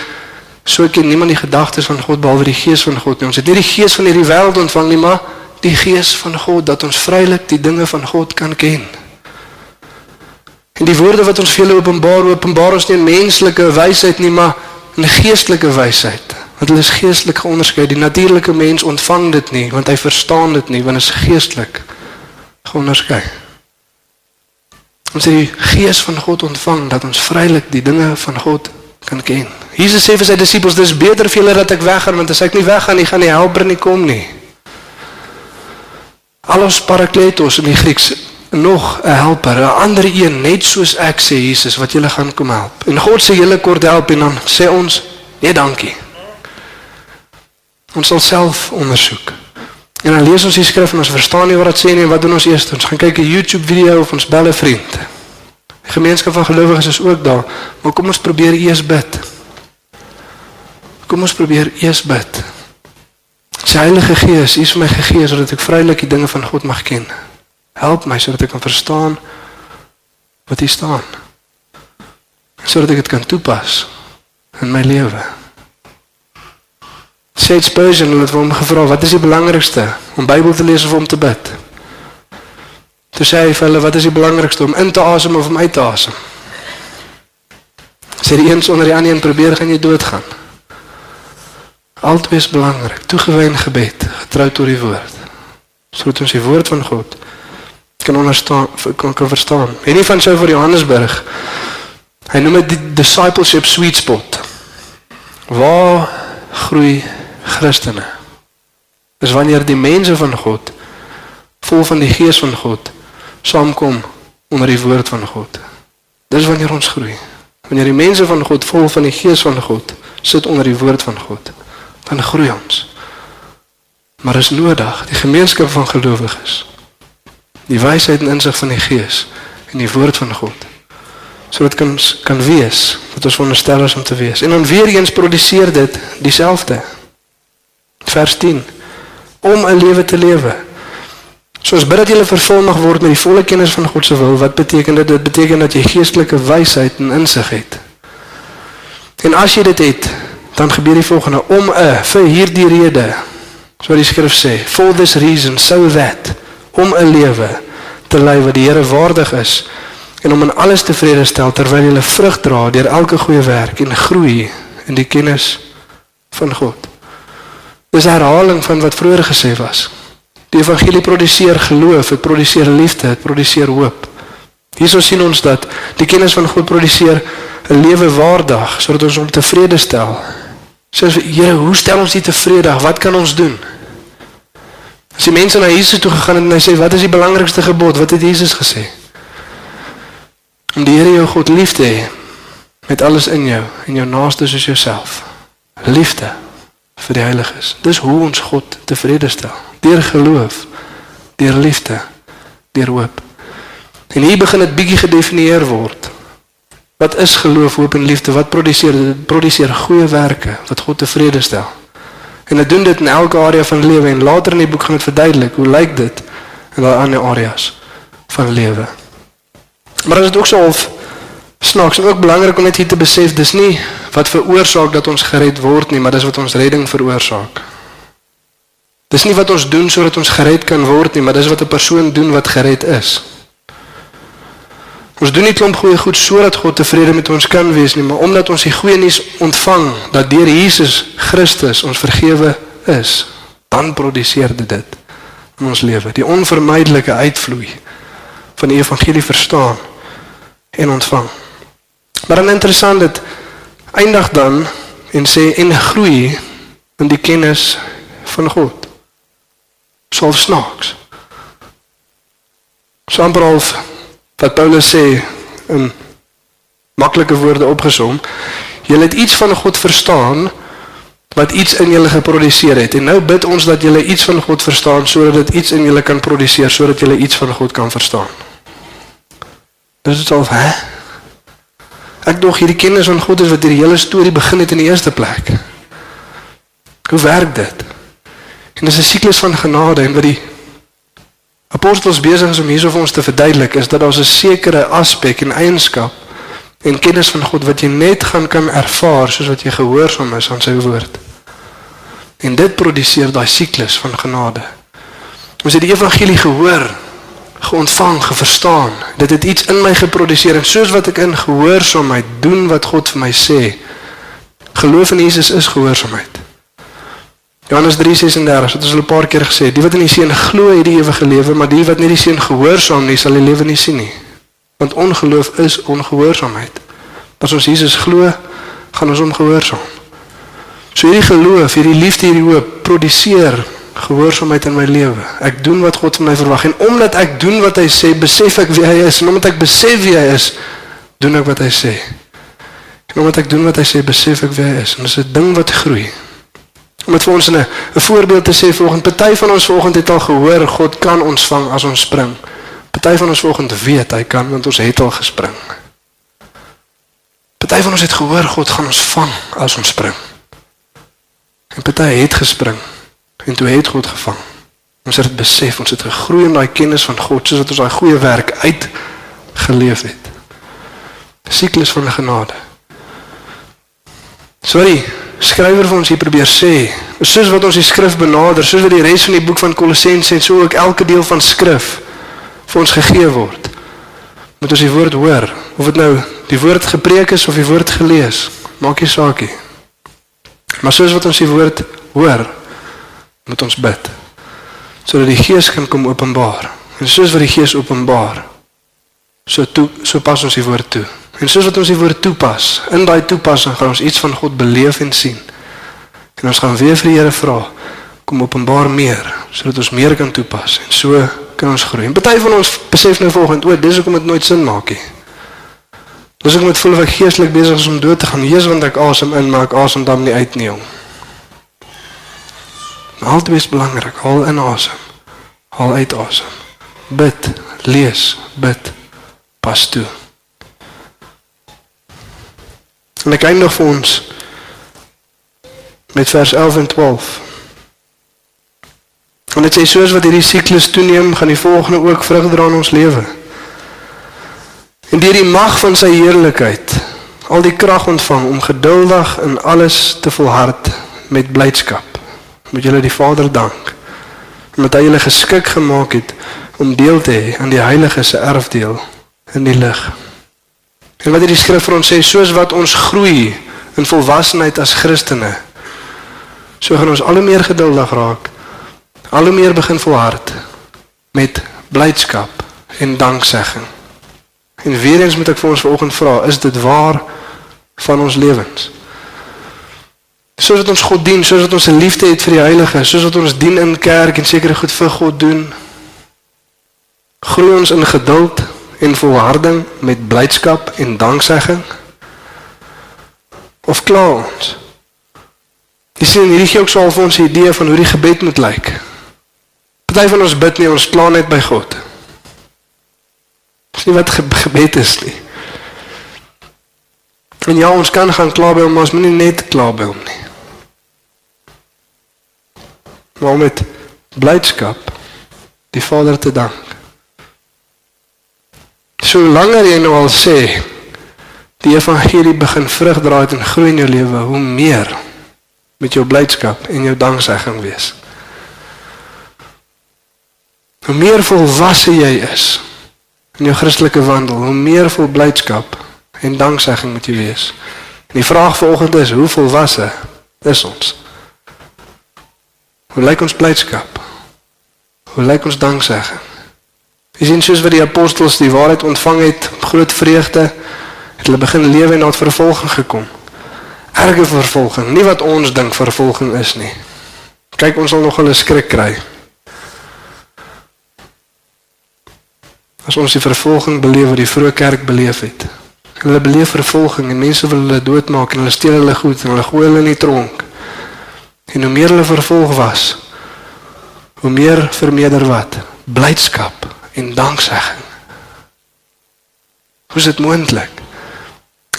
So ken niemand die gedagtes van God behalwe die Gees van God nie. Ons het nie die Gees van hierdie wêreld ontvang nie, maar die Gees van God dat ons vrylik die dinge van God kan ken. En die woorde wat ons vir julle openbaar, openbaar ons nie in menslike wysheid nie, maar in geestelike wysheid. Want hulle is geestelik geonderskei. Die natuurlike mens ontvang dit nie, want hy verstaan dit nie, want dit is geestelik geonderskei. Ons het die gees van God ontvang dat ons vrylik die dinge van God kan ken. Jesus sê vir sy disippels, dis beter vir julle dat ek weggaan want as ek nie weggaan nie, gaan die helper nie kom nie. Allos parakletos in die Grieks nog 'n helper, 'n ander een net soos ek sê Jesus wat julle gaan kom help. En God sê julle kort help en dan sê ons nee dankie. Ons sal self ondersoek. En dan lees ons die skrif en ons verstaan nie wat dit sê nie en wat doen ons eers? Ons gaan kyk 'n YouTube video of ons bel 'n vriend. Die gemeenskap van gelowiges is ook daar, maar kom ons probeer eers bid. Kom ons probeer eers bid. Sy Heilige Gees, U is my gegee sodat ek vrylik die dinge van God mag ken. Help my sodat ek kan verstaan wat hier staan. Sodat ek dit kan toepas in my lewe. Sê Spurgeon het hom gevra, "Wat is die belangrikste? Om Bybel te lees of om te bid?" Toe sê hy vir hulle, "Wat is die belangrikste? Om in te asem of om uit te asem?" Sê die een sonder die ander een probeer gaan jy doodgaan. Altwee is belangrik. Toegewyn gebed, getrou tot die woord. Sodat ons die woord van God kan onderstaan kan, kan verstaan. En nie van so vir Johannesburg. Hy noem dit die discipleship sweet spot. Waar groei Christene? Dis wanneer die mense van God vol van die gees van God saamkom onder die woord van God. Dis wanneer ons groei. Wanneer die mense van God vol van die gees van God sit onder die woord van God, dan groei ons. Maar is nodig die gemeenskap van gelowiges die wysheid en insig van die Gees en die woord van God sodat kan kan wees wat ons veronderstel is om te wees. En dan weer eens produseer dit dieselfde. Vers 10 om 'n lewe te lewe. Soos bid dat jy vervul mag word met die volle kennis van God se wil. Wat beteken dit? Dit beteken dat jy geestelike wysheid en insig het. En as jy dit het, dan gebeur die volgende om 'n vir hierdie rede. So die skrif sê, for this reason so that om 'n lewe te lei wat die Here waardig is en om in alles tevrede stel terwyl jy vrug dra deur elke goeie werk en groei in die kennis van God. Dis herhaling van wat vroeër gesê was. Die evangelie produseer geloof, dit produseer liefde, dit produseer hoop. Hierso sien ons dat die kennis van God produseer 'n lewe waardig sodat ons hom tevrede stel. Sê Here, hoe stel ons dit tevrede? Wat kan ons doen? As die mense na Jesus toe gegaan het en hy sê wat is die belangrikste gebod? Wat het Jesus gesê? Om die Here jou God lief te hê met alles in jou en jou naaste soos jouself. Liefde vir die heiliges. Dis hoe ons God tevrede stel. Deur geloof, deur liefde, deur hoop. En hier begin dit bietjie gedefinieer word. Wat is geloof, hoop en liefde? Wat produseer dit? Produseer goeie werke wat God tevrede stel. En hulle doen dit in elke area van lewe en later in die boek gaan dit verduidelik hoe lyk dit in daai ander areas van lewe. Maar dit is ook so of snaaks en ook belangrik om net hier te besef dis nie wat veroorsaak dat ons gered word nie, maar dis wat ons redding veroorsaak. Dis nie wat ons doen sodat ons gered kan word nie, maar dis wat 'n persoon doen wat gered is. Ons doen nie klomp goeie goed sodat God tevrede met ons kan wees nie, maar omdat ons die goeie nuus ontvang dat deur Jesus Christus ons vergewe is, dan produseer dit dit in ons lewe, die onvermydelike uitvloei van die evangelie verstaan en ontvang. Maar dan interessant dit eindig dan en sê en groei in die kennis van God. Sou snaaks. Sambrolf wat Paulus sê in maklike woorde opgesom, julle het iets van God verstaan wat iets in julle geproduseer het en nou bid ons dat julle iets van God verstaan sodat dit iets in julle kan produseer sodat julle iets van God kan verstaan. Dis dit al, hè? Ek dog hierdie kennis van God is wat hierdie hele storie begin het in die eerste plek. Hoe werk dit? En dis 'n siklus van genade en wat die Apostels besig is om hierso vir ons te verduidelik is dat daar 'n sekere aspek en eienskap en kennis van God wat jy net gaan kan ervaar soos wat jy gehoorsaam is aan sy woord. En dit produseer daai siklus van genade. Ons het die evangelie gehoor, geontvang, geverstaan. Dit het iets in my geproduseer en soos wat ek in gehoorsaamheid doen wat God vir my sê, geloof in Jesus is gehoorsaamheid. Johannes 3:36 het ons al 'n paar keer gesê, die wat in die seun glo het die ewige lewe, maar die wat nie die seun gehoorsaam nie, sal die lewe nie sien nie. Want ongeloof is ongehoorsaamheid. As ons Jesus glo, gaan ons hom gehoorsaam. So hierdie geloof, hierdie liefde, hierdie hoop produseer gehoorsaamheid in my lewe. Ek doen wat God van my verwag en omdat ek doen wat hy sê, besef ek wie hy is en omdat ek besef wie hy is, doen ek wat hy sê. En omdat ek doen wat hy sê, besef ek wie hy is. En dis 'n ding wat groei. Om dit vir ons 'n 'n voorbeeld te sê, volgens party van ons volgens het al gehoor God kan ons vang as ons spring. Party van ons volgens weet hy kan want ons het al gespring. Party van ons het gehoor God gaan ons vang as ons spring. En party het gespring en toe het God gevang. Ons het dit besef, ons het gegroei in daai kennis van God soos wat ons daai goeie werk uitgeleef het. Siklus van genade. Sorry, skrywer van ons hier probeer sê, soos wat ons die skrif benader, soos wat die res van die boek van Kolossense en so ook elke deel van skrif vir ons gegee word. Moet ons die woord hoor, of dit nou die woord gepreek is of die woord gelees, maak nie saak nie. Maar soos wat ons die woord hoor, moet ons bid. Sodat die Gees kan kom openbaar. En soos wat die Gees openbaar, so toe so pas ons die woord toe. En soos wat ons die woord toepas, in daai toepassing gaan ons iets van God beleef en sien. En ons gaan weer vir die Here vra kom openbaar meer sodat ons meer kan toepas en so kan ons groei. En party van ons besef nou volgens o, dis hoekom dit nooit sin maak nie. Dis hoekom dit voel of ek geestelik besig is om dood te gaan. Jesus want ek asem in, maar ek asem dan nie uit nie. Jong. Altyd is belangrik, haal in asem. Haal uit asem. Bid, lees, bid. Pas toe. En ek eindig vir ons met vers 11 en 12. En dit sê soos wat hierdie siklus toeneem, gaan die volgende ook vrug dra in ons lewe. En deur die mag van sy heerlikheid al die krag ontvang om geduldig in alles te volhard met blydskap. Moet julle die Vader dank omdat hy julle geskik gemaak het om deel te hê aan die heiliges se erfdeel in die lig. En wat hierdie skrif vir ons sê, soos wat ons groei in volwassenheid as Christene, so gaan ons al hoe meer geduldig raak, al hoe meer begin volhard met blydskap en danksegging. En weer eens moet ek vir ons vanoggend vra, is dit waar van ons lewens? Soos wat ons God dien, soos wat ons 'n liefde het vir die heilige, soos wat ons dien in kerk en sekere goed vir God doen, groei ons in geduld en volharding met blydskap en danksegging? Of kla ons? Jy sien hierdie gee ook sou al vir ons 'n idee van hoe die gebed moet lyk. Party van ons bid nie, ons kla net by God. Dis nie wat ge gebed is nie. En ja, ons kan gaan kla by hom, maar ons moet nie net kla by hom nie. Maar met blydskap die Vader te dank. So langer jy nou al sê die evangelie begin vrug dra en groei in jou lewe, hoe meer met jou blydskap en jou danksegging wees. Hoe meer volwasse jy is in jou Christelike wandel, hoe meer vol blydskap en danksegging moet jy wees. En die vraag vanoggend is, hoe volwasse is ons? Hoe lyk ons blydskap? Hoe lyk ons danksegging? Jy sien soos wat die apostels die waarheid ontvang het, groot vreugde, het hulle begin lewe en na vervolging gekom. Erge vervolging, nie wat ons dink vervolging is nie. Kyk, ons sal nog hulle skrik kry. As ons die vervolging beleef wat die vroeë kerk beleef het. Hulle beleef vervolging en mense wil hulle doodmaak en hulle steel hulle goed en hulle gooi hulle in die tronk. En hoe meer hulle vervolg was, hoe meer vermeerder wat? Blydskap en danksegging. Hoe is dit moontlik?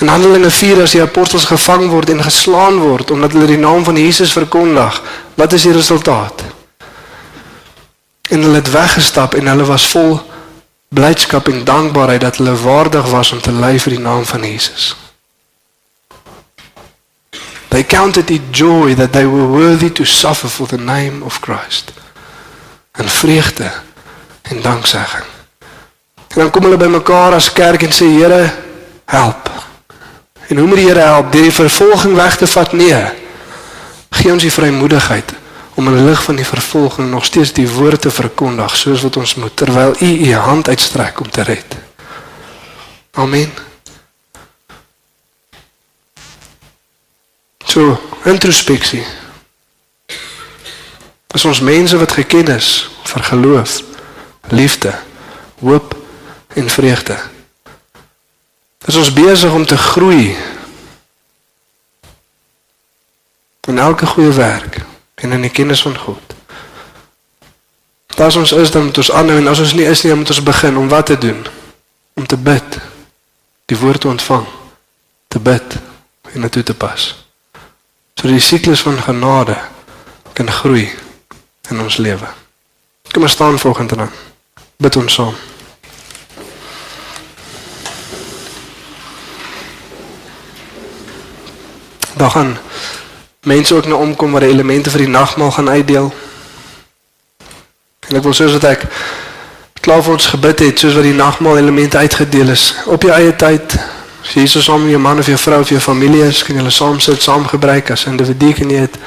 In Handelinge 4 as die apostels gevang word en geslaan word omdat hulle die naam van Jesus verkondig, wat is die resultaat? En hulle het weggestap en hulle was vol blydskap en dankbaarheid dat hulle waardig was om te ly vir die naam van Jesus. They counted it joy that they were worthy to suffer for the name of Christ. En vreugde en danksegging. En dan kom hulle bymekaar as kerk en sê Here, help. En hoe moet die Here help? Deur die vervolging weg te vat? Nee. Gee ons die vrymoedigheid om in lig van die vervolging nog steeds die woord te verkondig soos wat ons moet terwyl U U hand uitstrek om te red. Amen. So, introspeksie. Dis ons mense wat geken is vir geloof, liefde, hoop en vreugde. Dis ons besig om te groei in elke goeie werk en in die kennis van God. As ons is dan moet ons aanhou en as ons nie is nie, moet ons begin om wat te doen? Om te bid. Die woord te ontvang. Te bid en dit toe te pas. Sodat die siklus van genade kan groei in ons lewe. Kom ons staan volgende dan. Bid ons saam. Daar gaan mense ook nou omkom waar die elemente vir die nagmaal gaan uitdeel. En ek wil soos wat ek klaar vir ons gebid het, soos wat die nagmaal elemente uitgedeel is, op jou eie tyd. As Jesus saam met jou man of jou vrou of jou familie is, kan julle saam sit, saam gebruik as individu kan jy dit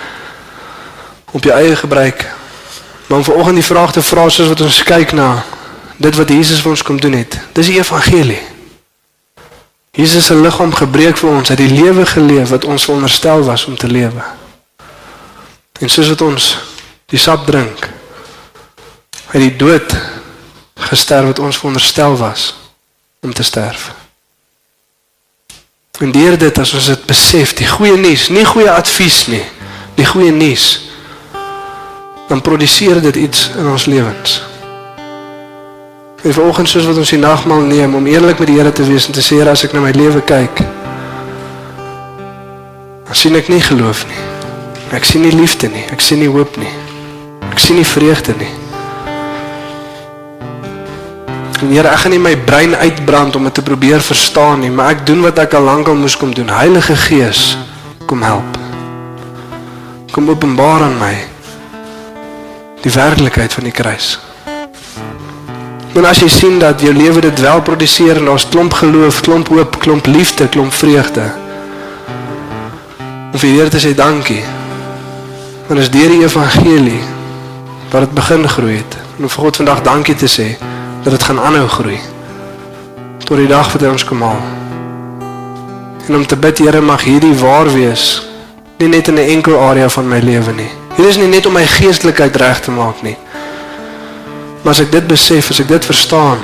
op jou eie gebruik. Maar om vanoggend die vraag te vra soos wat ons kyk na dit wat Jesus vir ons kom doen het. Dis die evangelie. Jesus se liggaam gebreek vir ons, hy het die lewe geleef wat ons veronderstel was om te lewe. En soos wat ons die sap drink, hy het die dood gesterf wat ons veronderstel was om te sterf. En deur dit as ons dit besef, die goeie nuus, nie goeie advies nie, die goeie nuus, dan produseer dit iets in ons lewens. En vanoggend soos wat ons die nagmaal neem om eerlik met die Here te wees en te sê as ek na my lewe kyk, dan sien ek nie geloof nie. Ek sien nie liefde nie, ek sien nie hoop nie. Ek sien nie vreugde nie. Here, ek gaan nie my brein uitbrand om dit te probeer verstaan nie, maar ek doen wat ek al lank al moes kom doen. Heilige Gees, kom help. Kom openbaar aan my die werklikheid van die kruis. En as jy sien dat jou lewe dit wel produseer en daar's klomp geloof, klomp hoop, klomp liefde, klomp vreugde. Om vir die Here te sê dankie. Want is deur die evangelie wat dit begin groei het. En vir God vandag dankie te sê dat dit gaan aanhou groei tot die dag wat hy ons kom haal. En om te bid Here mag hierdie waar wees nie net in 'n enkel area van my lewe nie. Hier is nie net om my geestelikheid reg te maak nie. Maar as ek dit besef, as ek dit verstaan,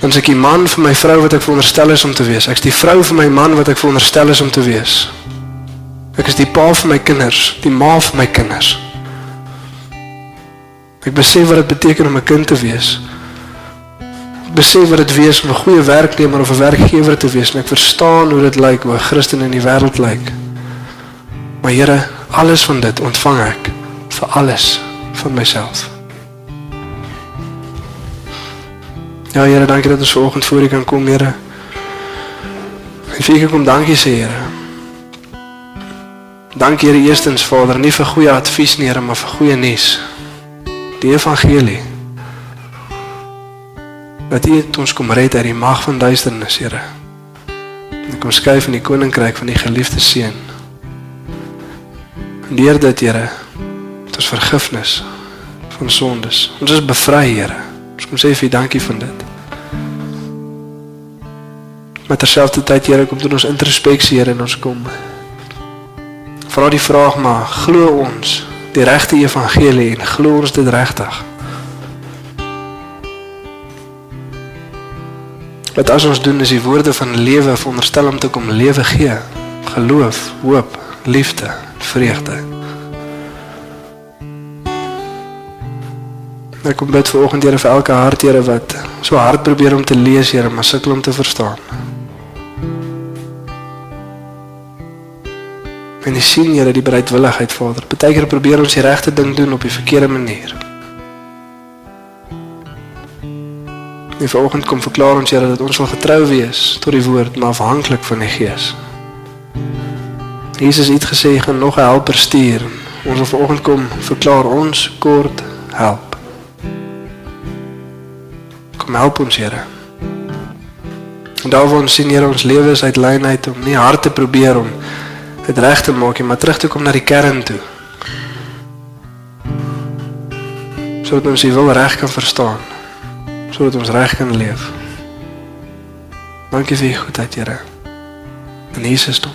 dan is ek die man vir my vrou wat ek veronderstel is om te wees. Ek's die vrou vir my man wat ek veronderstel is om te wees. Ek is die pa vir my kinders, die ma vir my kinders. Ek besef wat dit beteken om 'n kind te wees. Besef wat dit wees om 'n goeie werknemer of 'n werkgewer te wees en ek verstaan hoe dit lyk hoe 'n Christen in die wêreld lyk. Maar Here, alles van dit ontvang ek vir alles van myself. Ja Here, dankie dat ons vanoggend voor U kan kom, Here. En vir U kom dankie sê, Here. Dankie Here eerstens Vader, nie vir goeie advies nie, Here, maar vir goeie nuus. Die evangelie. Dat U ons kom red uit die mag van duisternis, Here. En kom skuif in die koninkryk van die geliefde seun. Deur dit, Here, het ons vergifnis van sondes. Ons is bevry, Here. Ons kom sê vir U dankie van dit. Maar terselfdertyd Here kom doen ons introspeksie Here en ons kom vra die vraag maar glo ons die regte evangelie en glo ons dit regtig? Wat as ons doen is die woorde van lewe veronderstel om te kom lewe gee, geloof, hoop, liefde, vreugde. Ek kom bid vir oggend Here vir elke hart Here wat so hard probeer om te lees Here, maar sukkel om te verstaan. En jy sien Here die bereidwilligheid Vader. Partykeer probeer ons die regte ding doen op die verkeerde manier. En vanoggend kom verklaar ons Here dat ons wil getrou wees tot die woord, maar afhanklik van die Gees. Jesus het gesê gaan nog 'n helper stuur. Ons wil vanoggend kom verklaar ons kort help. Kom help ons Here. En daar waar ons sien Here ons lewe is uit lynheid om nie hard te probeer om dit reg te maak nie, maar terug te kom na die kern toe. Sodat ons die wil reg kan verstaan. Sodat ons reg kan leef. Dankie vir u goedheid, Here. In Jesus naam.